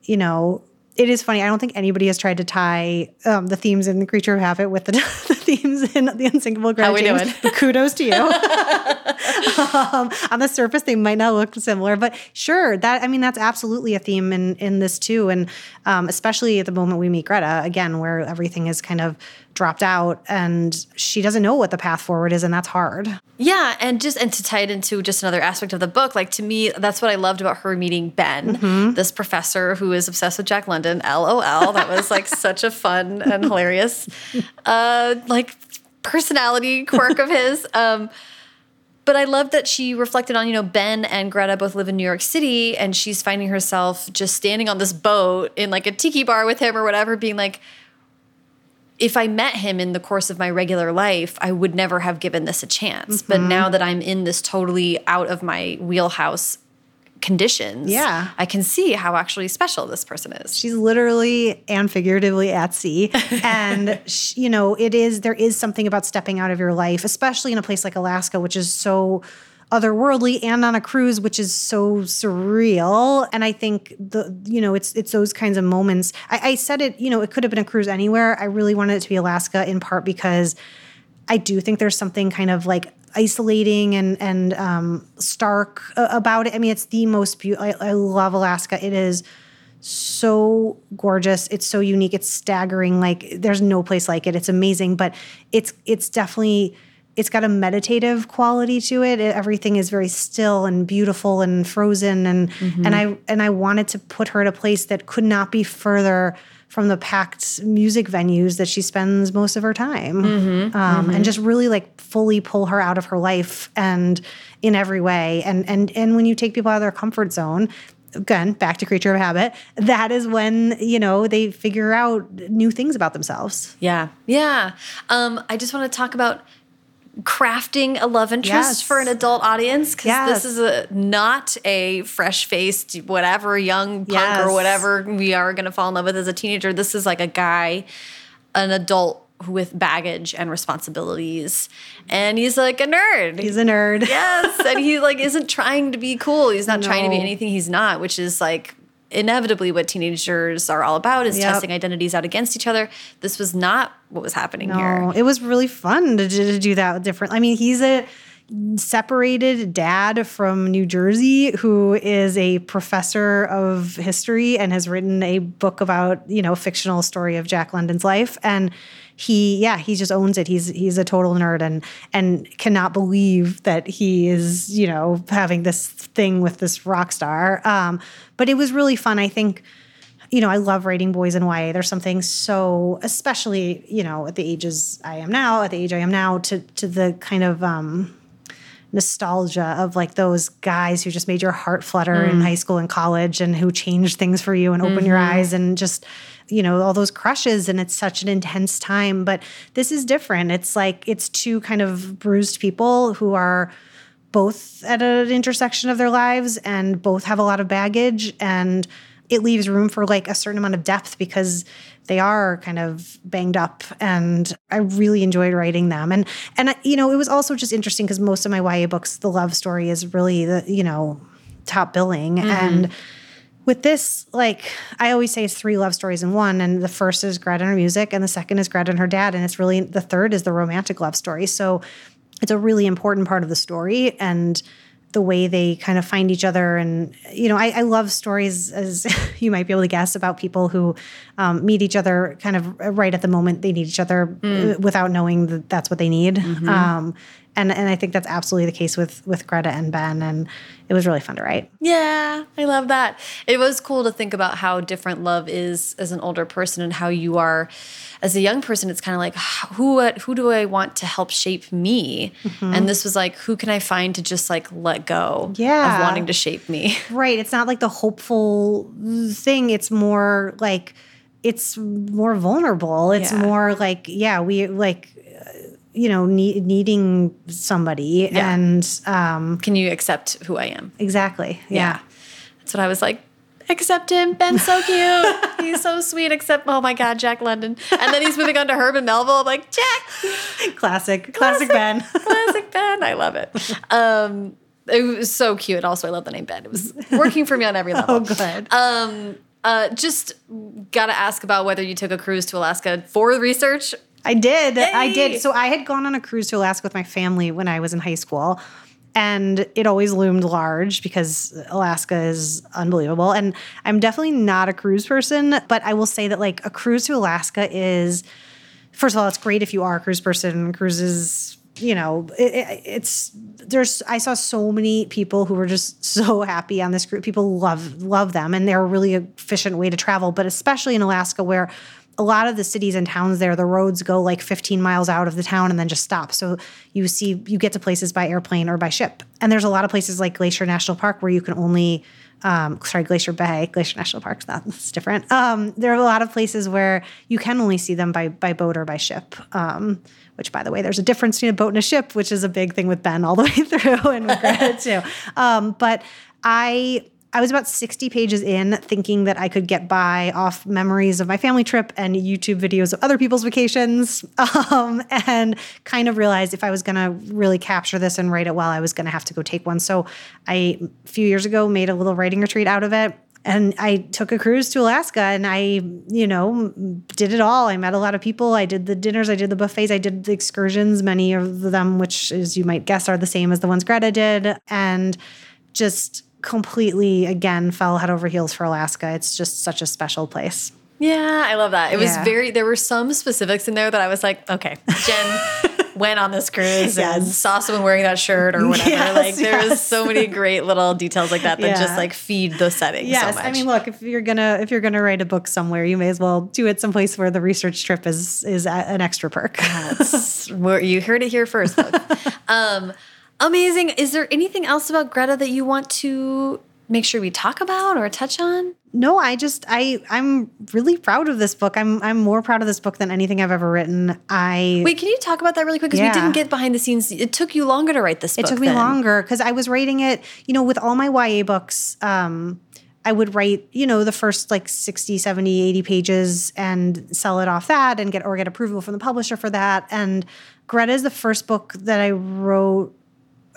you know, it is funny. I don't think anybody has tried to tie um, the themes in the Creature of Habit with the, [LAUGHS] the themes in the Unsinkable Greta
How we James.
doing? [LAUGHS] Kudos to you. [LAUGHS] um, on the surface, they might not look similar, but sure, that I mean that's absolutely a theme in in this too, and um, especially at the moment we meet Greta again, where everything is kind of dropped out and she doesn't know what the path forward is and that's hard.
Yeah, and just and to tie it into just another aspect of the book, like to me that's what I loved about her meeting Ben, mm-hmm. this professor who is obsessed with Jack London, LOL. That was like [LAUGHS] such a fun and hilarious uh like personality quirk of his. [LAUGHS] Um but I love that she reflected on, you know, Ben and Greta both live in New York City and she's finding herself just standing on this boat in like a tiki bar with him or whatever, being like, if I met him in the course of my regular life, I would never have given this a chance. Mm-hmm. But now that I'm in this totally out of my wheelhouse conditions,
yeah,
I can see how actually special this person is.
She's literally and figuratively at sea, [LAUGHS] and she, you know, it is there is something about stepping out of your life, especially in a place like Alaska, which is so otherworldly and on a cruise which is so surreal and i think the you know it's it's those kinds of moments I, I said it you know it could have been a cruise anywhere i really wanted it to be alaska in part because i do think there's something kind of like isolating and and um, stark about it i mean it's the most beautiful I, I love alaska it is so gorgeous. It's so unique. It's staggering. Like there's no place like it. It's amazing, but it's it's definitely it's got a meditative quality to it. it everything is very still and beautiful and frozen and
Mm-hmm.
and I and I wanted to put her at a place that could not be further from the packed music venues that she spends most of her time
Mm-hmm.
um, and just really like fully pull her out of her life and in every way and and and when you take people out of their comfort zone again back to creature of habit that is when you know they figure out new things about themselves
Yeah. Yeah. Um, I just want to talk about crafting a love interest
Yes.
for an adult audience because
Yes.
this is a not a fresh faced whatever young punk
Yes.
or whatever we are going to fall in love with as a teenager. This is like a guy, an adult with baggage and responsibilities, and he's like a nerd.
he's a nerd
yes, and he like isn't trying to be cool. He's not trying to be anything he's not, which is like inevitably what teenagers are all about is
Yep.
testing identities out against each other. This was not what was happening
No,
here.
it was really fun to, to do that different. I mean, he's a separated dad from New Jersey who is a professor of history and has written a book about, you know, fictional story of Jack London's life and he yeah, he just owns it. He's he's a total nerd and and cannot believe that he is, you know, having this thing with this rock star. Um, but it was really fun. I think you know, I love writing boys in YA. There's something so, especially, you know, at the ages I am now, at the age I am now, to to the kind of um, nostalgia of like those guys who just made your heart flutter in mm. high school and college and who changed things for you and opened your mm-hmm. eyes and just you know all those crushes. And it's such an intense time. But this is different. It's like it's two kind of bruised people who are both at an intersection of their lives and both have a lot of baggage. And it leaves room for like a certain amount of depth because they are kind of banged up and I really enjoyed writing them and and you know it was also just interesting because most of my YA books the love story is really the you know top billing mm-hmm. and with this, like I always say, it's three love stories in one. And the first is Greta and her music, and the second is Greta and her dad. And it's really the third is the romantic love story. So it's a really important part of the story and the way they kind of find each other. And, you know, I, I love stories, as [LAUGHS] you might be able to guess, about people who um, meet each other kind of right at the moment they need each other uh, without knowing that that's what they need. Um, and, and I think that's absolutely the case with with Greta and Ben, and it was really fun to write.
Yeah, I love that. It was cool to think about how different love is as an older person and how you are as a young person. It's kind of like who who do I want to help shape me? And this was like who can I find to just like let go
Yeah.
of wanting to shape me. [LAUGHS]
Right. It's not like the hopeful thing. It's more like it's more vulnerable. It's
Yeah.
more like yeah, we like uh, you know need, needing somebody
Yeah.
and um
Can you accept who I am?
exactly. Yeah.
That's what I was like. Accept him. Ben's so cute. [LAUGHS] he's so sweet. Except, oh my God, Jack London. And then he's moving on to Herman Melville. I'm like, Jack,
Classic. Classic Ben. [LAUGHS]
classic Ben. I love it. Um, it was so cute. Also, I love the name Ben. It was working for me on every [LAUGHS] level.
oh good.
Um, uh, just gotta ask about whether you took a cruise to Alaska for research.
I did. I did. So I had gone on a cruise to Alaska with my family when I was in high school. And it always loomed large because Alaska is unbelievable. And I'm definitely not a cruise person, but I will say that like a cruise to Alaska is, first of all, it's great if you are a cruise person. Cruises, you know, it, it- it's there's I saw so many people who were just [LAUGHS] so happy on this group. People love love them, and they're a really efficient way to travel. But especially in Alaska, where a lot of the cities and towns there, the roads go like 15 miles out of the town and then just stop. So you see, you get to places by airplane or by ship. And there's a lot of places like Glacier National Park where you can only, um, sorry, Glacier Bay, [LAUGHS] Glacier National Park's that's different. Um, there are a lot of places where you can only see them by by boat or by ship. Um, which, by the way, there's a difference between a boat and a ship, which is a big thing with Ben all the [LAUGHS] way through and with Greta too. Um, but I I was about 60 pages in thinking that I could get by off memories of my family trip and YouTube videos of other people's vacations. [LAUGHS] Um, and kind of realized if I was going to really capture this and write it well, I was going to have to go take one. So I, a few years ago, made a little writing retreat out of it. And I took a cruise to Alaska and I, you know, did it all. I met a lot of people. I did the dinners, I did the buffets, I did the excursions, many of them, which, as you might guess, are the same as the ones Greta did. And just completely again fell head over heels for Alaska. It's just such a special place.
Yeah, I love that. It was very, there were some specifics in there that I was like, okay, Jen [LAUGHS] went on this cruise and saw someone wearing that shirt or whatever.
Yes,
like there was
yes.
so many great little details like that that just like feed the setting
Yes,
so much.
I mean, look, if you're gonna if you're gonna write a book somewhere, you may as well do it someplace where the research trip is is an extra perk.
That's where you heard it here first, [LAUGHS] um, amazing. Is there anything else about Greta that you want to make sure we talk about or touch on?
no, I just I I'm really proud of this book. I'm I'm more proud of this book than anything I've ever written. I
Wait, can you talk about that really quick? Because we didn't get behind the scenes. It took you longer to write this
It
book.
took me
then.
longer because I was writing it, you know, with all my YA books, um, I would write, you know, the first like 60, 70, 80 pages and sell it off that and get or get approval from the publisher for that. And Greta is the first book that I wrote.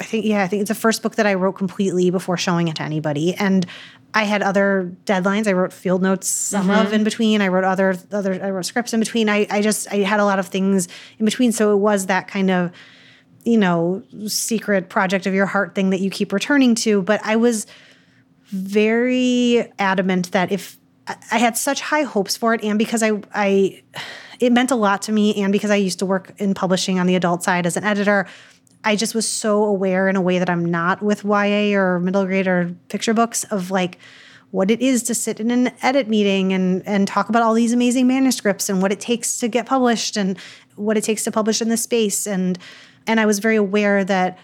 I think, yeah, I think it's the first book that I wrote completely before showing it to anybody. And I had other deadlines. I wrote field notes, some of mm-hmm. in between. I wrote other other I wrote scripts in between. I I just I had a lot of things in between. So it was that kind of you know, secret project of your heart thing that you keep returning to. But I was very adamant that if I I had such high hopes for it, and because I, I, it meant a lot to me, and because I used to work in publishing on the adult side as an editor, I just was so aware in a way that I'm not with YA or middle grade or picture books of like what it is to sit in an edit meeting and and talk about all these amazing manuscripts and what it takes to get published and what it takes to publish in this space. And and I was very aware that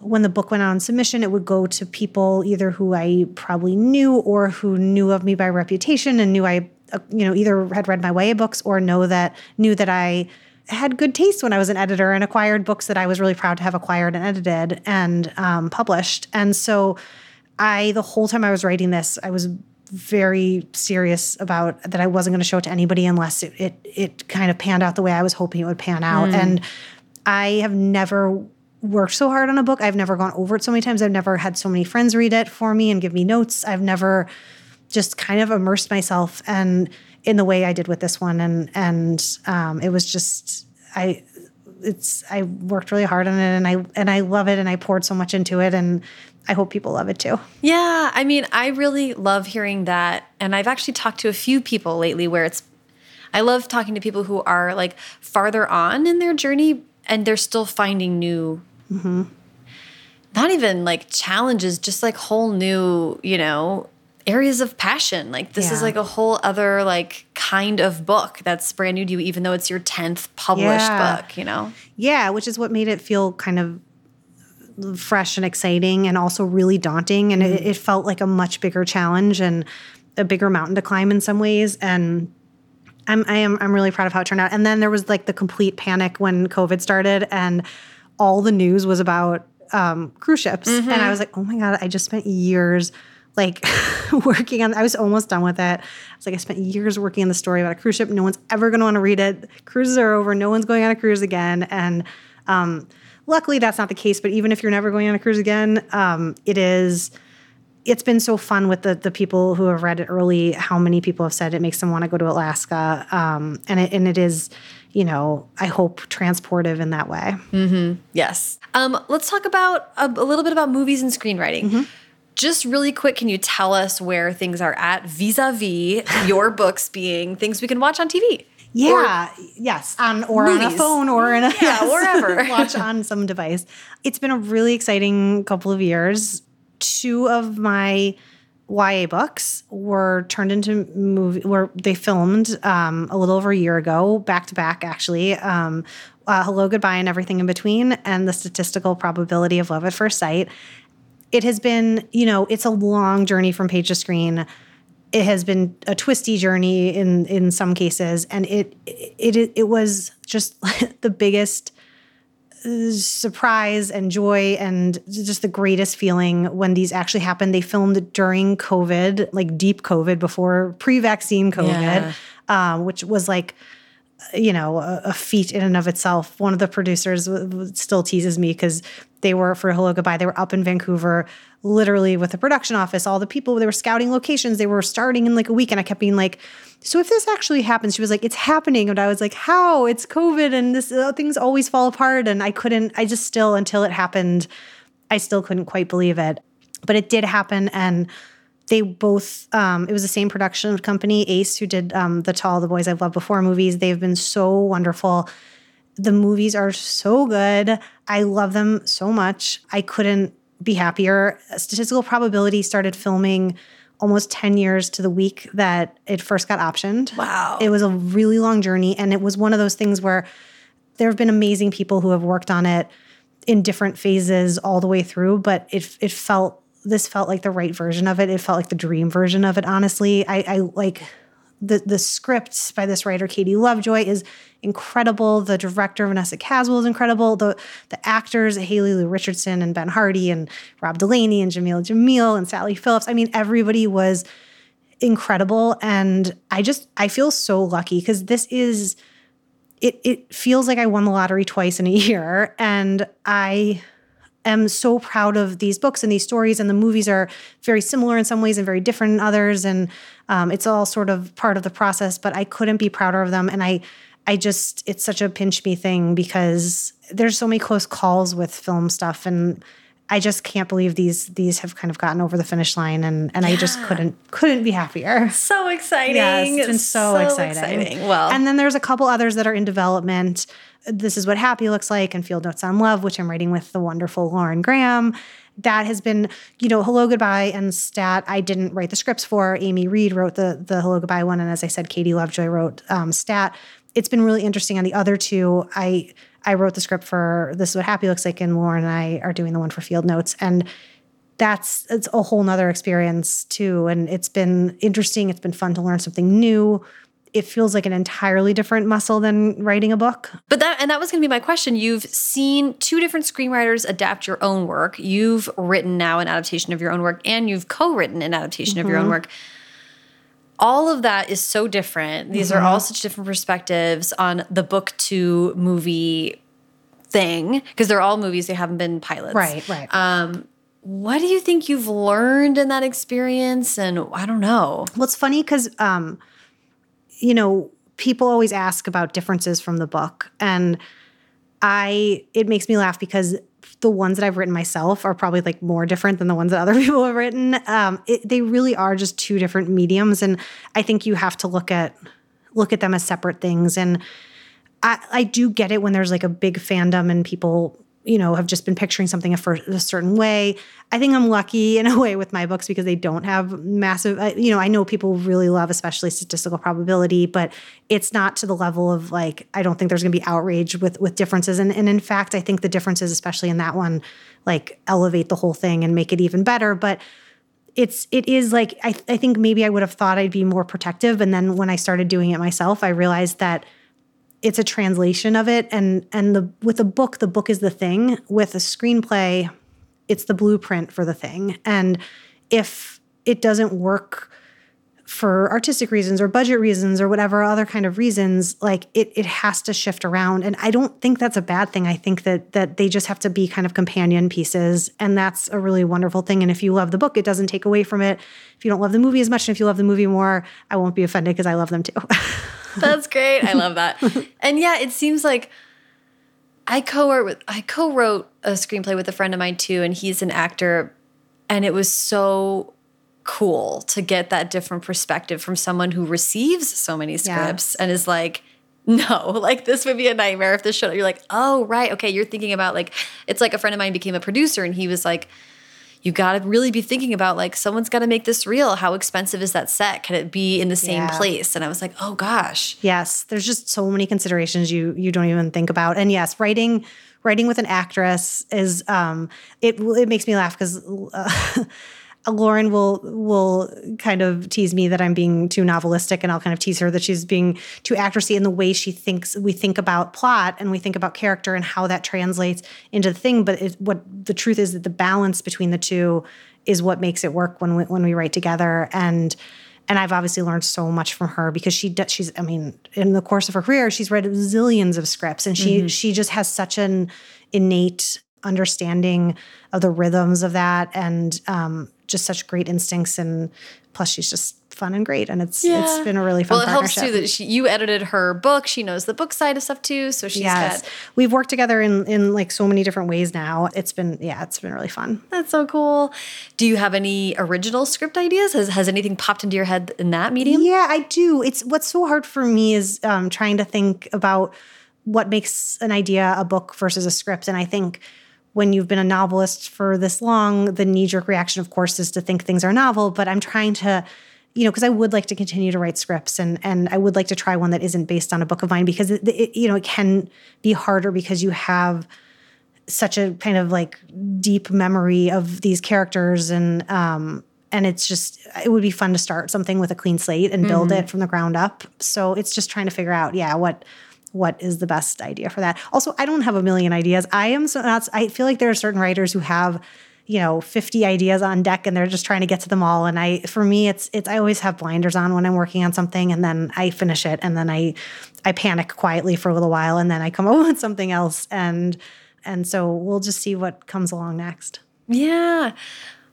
when the book went on submission, it would go to people either who I probably knew or who knew of me by reputation and knew I, uh, you know, either had read my YA books or know that knew that I had good taste when I was an editor and acquired books that I was really proud to have acquired and edited and um, published. And so, I the whole time I was writing this, I was very serious about that I wasn't going to show it to anybody unless it, it it kind of panned out the way I was hoping it would pan out. And I have never worked so hard on a book. I've never gone over it so many times. I've never had so many friends read it for me and give me notes. I've never just kind of immersed myself and in the way I did with this one. And and um, it was just I it's I worked really hard on it and I and I love it and I poured so much into it and I hope people love it too.
Yeah, I mean, I really love hearing that. And I've actually talked to a few people lately where it's, I love talking to people who are like farther on in their journey and they're still finding new, not even like challenges, just like whole new, you know, areas of passion. Like this is like a whole other like kind of book that's brand new to you, even though it's your 10th published
Yeah.
book, you know?
Yeah, which is what made it feel kind of fresh and exciting and also really daunting. And it, it felt like a much bigger challenge and a bigger mountain to climb in some ways. And I'm I am I'm really proud of how it turned out. And then there was like the complete panic when COVID started and all the news was about um, cruise ships. And I was like, oh my God, I just spent years like [LAUGHS] working on I was almost done with it. I was like, I spent years working on the story about a cruise ship. No one's ever gonna want to read it. Cruises are over, no one's going on a cruise again. And um, luckily that's not the case. But even if you're never going on a cruise again, um, it is it's been so fun with the the people who have read it early. How many people have said it makes them want to go to Alaska, um, and it and it is, you know, I hope transportive in that way.
Yes. Um, let's talk about a, a little bit about movies and screenwriting.
Mm-hmm.
Just really quick, can you tell us where things are at vis-a-vis [LAUGHS] your books being things we can watch on TV?
Yeah, yes, on or on a phone or in a
Yeah, wherever. [LAUGHS]
watch on some device. It's been a really exciting couple of years. Two of my YA books were turned into movie were they filmed um, a little over a year ago, back to back actually. Um, uh, Hello, Goodbye, and Everything in Between, and the Statistical Probability of Love at First Sight. It has been, you know, it's a long journey from page to screen. It has been a twisty journey in in some cases and it it it, it was just [LAUGHS] the biggest uh, surprise and joy and just the greatest feeling when these actually happened. They filmed during covid like deep covid before pre-vaccine covid um, which was like you know a, a feat in and of itself. One of the producers w- w- still teases me because they were for Hello Goodbye. They were up in Vancouver, literally with the production office. All the people they were scouting locations. They were starting in like a week, and I kept being like, "So if this actually happens," she was like, "It's happening," and I was like, "How? It's COVID, and this uh, things always fall apart." And I couldn't. I just still until it happened, I still couldn't quite believe it. but it did happen and they both um, it was the same production company ace who did um, the To All the boys i've loved before movies. They've been so wonderful. The movies are so good. I love them so much. I couldn't be happier. Statistical probability started filming almost 10 years to the week that it first got optioned.
Wow.
it was a really long journey and it was one of those things where there have been amazing people who have worked on it in different phases all the way through but it it felt this felt like the right version of it it felt like the dream version of it honestly i i like the the script by this writer Katie Lovejoy is incredible. The director Vanessa Caswill is incredible. The the actors Hayley Lu Richardson and Ben Hardy and Rob Delaney and Jameela Jamil and Sally Phillips. I mean, everybody was incredible, and I just I feel so lucky because this is it. It feels like I won the lottery twice in a [LAUGHS] year, and I am so proud of these books and these stories and the movies are very similar in some ways and very different in others and um, it's all sort of part of the process but i couldn't be prouder of them and i i just it's such a pinch me thing because there's so many close calls with film stuff and i just can't believe these these have kind of gotten over the finish line and and i just couldn't couldn't be happier
so exciting.
Yes, it's been so, exciting.
Well,
and then there's a couple others that are in development. This is what happy looks like, and Field Notes on Love, which I'm writing with the wonderful Lauren Graham. That has been, you know, Hello Goodbye and Stat. I didn't write the scripts for. Amy Reed wrote the the Hello Goodbye one, and as I said, Katie Lovejoy wrote um, Stat. It's been really interesting on the other two. I I wrote the script for This is what happy looks like, and Lauren and I are doing the one for Field Notes, and that's it's a whole nother experience too and it's been interesting it's been fun to learn something new it feels like an entirely different muscle than writing a book
But that and that was going to be my question. You've seen two different screenwriters adapt your own work. You've written now an adaptation of your own work and you've co-written an adaptation of your own mm-hmm. work. All of that is so different. These are all mm-hmm. such different perspectives on the book to movie thing because they're all movies they haven't been pilots.
right right um,
What do you think you've learned in that experience and I don't know.
well it's funny because um you know people always ask about differences from the book. And i it makes me laugh because the ones that i've written myself are probably like more different than the ones that other [LAUGHS] people have written. Um it, they really are just two different mediums. And i think you have to look at look at them as separate things. And I, I do get it when there's like a big fandom and people, you know, have just been picturing something a, certain way. I think I'm lucky [LAUGHS] in a way with my books because they don't have massive, you know, I know people really love, especially statistical probability, but it's not to the level of like, I don't think there's going to be outrage with with differences. And, and in fact, I think the differences, especially in that one, like elevate the whole thing and make it even better. But it's it is like I, I think maybe I would have thought I'd be more protective. And then when I started doing it myself, I realized that it's a translation of it. And and the with a book the book is the thing. With a screenplay it's the blueprint for the thing. And if it doesn't work for artistic reasons or budget reasons or whatever other kind of reasons like it it has to shift around. And I don't think that's a bad thing. I think that that they just have to be kind of companion pieces. And that's a really wonderful thing. And if you love the book it doesn't take away from it. If you don't love the movie as much and if you love the movie more I won't be offended because I love them too. [LAUGHS]
That's great. I love that. and yeah, it seems like I co-wrote with I co-wrote a screenplay with a friend of mine too, and he's an actor, and it was so cool to get that different perspective from someone who receives so many scripts and is like, no, [LAUGHS] like this would be a nightmare if this show. You're like, oh right, okay. You're thinking about like it's like a friend of mine became a producer, and he was like. You got to really be thinking about like someone's got to make this real. How expensive is that set? Can it be in the same
Yeah.
place? And I was like, oh gosh,
Yes, there's just so many considerations you you don't even think about. And yes, writing writing with an actress is um it it makes me laugh because uh, [LAUGHS] Lauren will will kind of tease me that I'm being too novelistic, and I'll kind of tease her that she's being too actressy in the way she thinks. We think about plot and we think about character and how that translates into the thing. But it, what the truth is that the balance between the two is what makes it work when we, when we write together. And and I've obviously learned so much from her because she does, she's I mean in the course of her career she's read zillions of scripts and she she just has such an innate understanding of the rhythms of that and um, just such great instincts and plus she's just fun and great. And it's it's been a really fun
Well, it helps too that she, you edited her book. She knows the book side of stuff too. So she's
yes.
got
We've worked together in in like so many different ways now. It's been yeah, it's been really fun.
That's so cool. Do you have any original script ideas? Has, has anything popped into your head in that medium?
Yeah, I do. It's what's so hard for me is um, trying to think about what makes an idea a book versus a script. And I think when you've been a novelist for this long, the knee jerk reaction, of course, is to think things are novel. But I'm trying to, you know, because I would like to continue to write scripts, and and I would like to try one that isn't based on a book of mine because it, it you know it can be harder because you have such a kind of like deep memory of these characters and um and it's just it would be fun to start something with a clean slate and build it from the ground up so it's just trying to figure out yeah what what is the best idea for that. Also i don't have a million ideas. I am so not i feel like there are certain writers who have you know 50 ideas on deck and they're just trying to get to them all. And i for me it's it's i always have blinders on when i'm working on something and then i finish it and then i i panic quietly for a little while and then i come [LAUGHS] up with something else. And and so we'll just see what comes along next.
Yeah.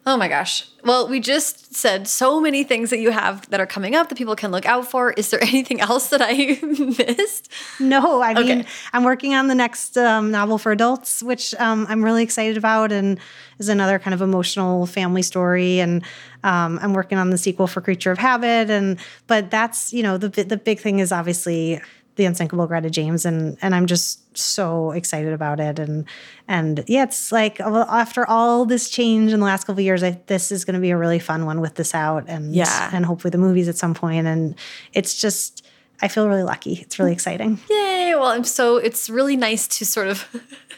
Oh my gosh. Well, we just said so many things that you have that are coming up that people can look out for. Is there [LAUGHS] anything else that I [LAUGHS] missed?
No, I mean,
Okay.
I'm working on the next um, novel for adults, which um, I'm really excited about, and is another kind of emotional family story. And um, I'm working on the sequel for Creature of Habit, and but that's you know the the big thing is obviously the unsinkable Greta James, and and I'm just so excited about it. And and yeah, it's like uh, after all this change in the last couple of years, I, this is going to be a really fun one with this out, and
Yeah.
and hopefully the movies at some point. And it's just. I feel really lucky. It's really exciting.
Yay. Well, I'm so, it's really nice to sort of,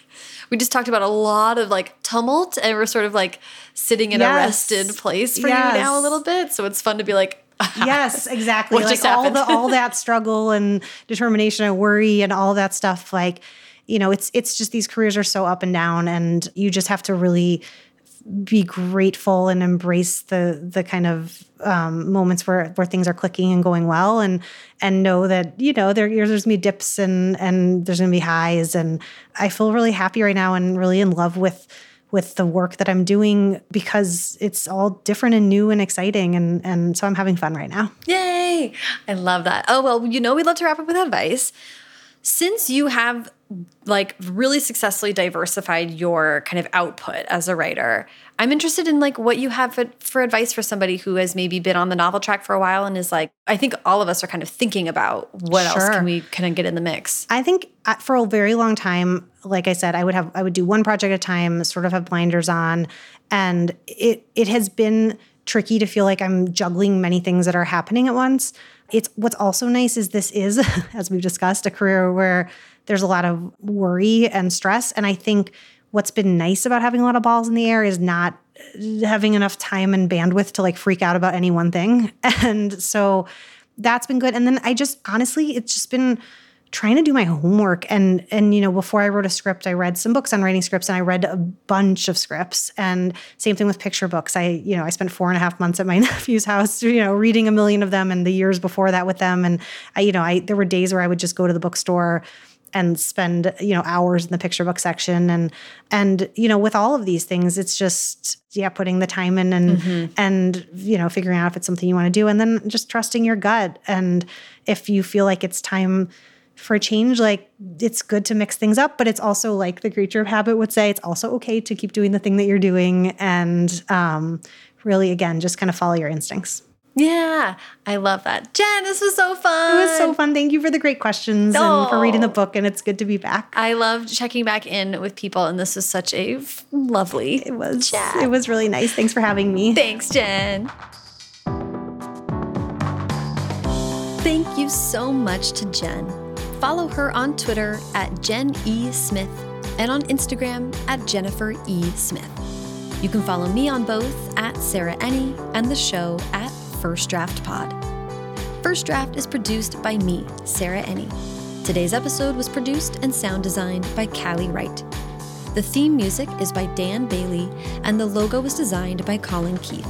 [LAUGHS] we just talked about a lot of like tumult and we're sort of like sitting in a rested place for you now a little bit. So it's fun to be like, [LAUGHS]
yes, exactly.
What
like
just
all
happened?
the all [LAUGHS] that struggle and determination and worry and all that stuff. Like, you know, it's it's just these careers are so up and down, and you just have to really be grateful and embrace the the kind of um, moments where where things are clicking and going well, and and know that you know there there's gonna be dips and and there's gonna be highs, and I feel really happy right now and really in love with with the work that I'm doing because it's all different and new and exciting, and and so I'm having fun right now.
Yay! I love that. Oh, well, you know, we love to wrap up with advice. Since you have like really successfully diversified your kind of output as a writer, I'm interested in like what you have for- for advice for somebody who has maybe been on the novel track for a while and is like, I think all of us are kind of thinking about what else can we kind of get in the mix.
I think uh, for a very long time, like I said, I would have I would do one project at a time, sort of have blinders on, and it it has been tricky to feel like I'm juggling many things that are happening at once. It's what's also nice is this is, [LAUGHS] as we've discussed, a career where there's a lot of worry and stress, and I think what's been nice about having a lot of balls in the air is not having enough time and bandwidth to like freak out about any one thing, [LAUGHS] and so that's been good. And then I just honestly, it's just been trying to do my homework. And and you know before i wrote a script i read some books on writing scripts and i read a bunch of scripts. And same thing with picture books. I you know i spent four and a half months at my [LAUGHS] nephew's house you know reading a million of them and the years before that with them. And i you know i there were days where i would just go to the bookstore and spend you know hours in the picture book section. And and you know with all of these things it's just yeah putting the time in and and you know figuring out if it's something you want to do. And then just trusting your gut. And if you feel like it's time for a change like it's good to mix things up but it's also like the creature of habit would say it's also okay to keep doing the thing that you're doing. And um really again just kind of follow your instincts
Yeah, I love that. Jen, this was so fun.
it was so fun thank you for the great questions and for oh. reading the book and it's good to be back
I loved checking back in with people, and this was such a lovely.
it was
chat.
it was really nice thanks for having me
Thanks, Jen. Thank you so much to Jen. Follow her on Twitter at Jen E. Smith and on Instagram at Jennifer E. Smith. You can follow me on both at Sarah Enni and the show at First Draft Pod. First Draft is produced by me, Sarah Enni. Today's episode was produced and sound designed by Callie Wright. The theme music is by Dan Bailey, and the logo was designed by Colin Keith.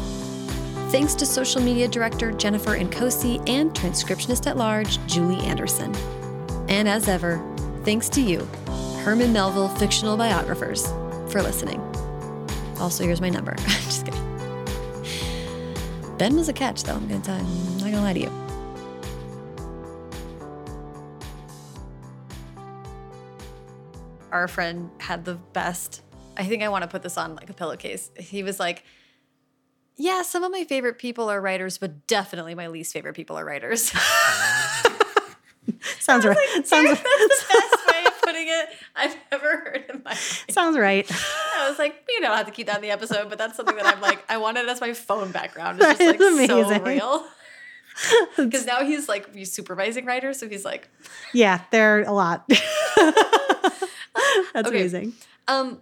Thanks to social media director Jennifer Nkosi and transcriptionist at large Julie Anderson. And as ever, thanks to you, Herman Melville fictional biographers, for listening. Also, here's my number. [LAUGHS] Just kidding. Ben was a catch, though. I'm gonna tell you. I'm not gonna lie to you. Our friend had the best. I think I want to put this on like a pillowcase. He was like, "Yeah, some of my favorite people are writers, but definitely my least favorite people are writers." [LAUGHS] [LAUGHS]
Sounds right. sounds
That's the best way of [LAUGHS] putting it I've ever heard in my life.
sounds right.
I was like, you don't have to keep that in the episode, but that's something that I'm like, I wanted as my phone background. It's just like
is
so real. [LAUGHS] Because now he's like he's supervising writers, so he's like,
Yeah, they're a lot. That's
Okay.
amazing.
um,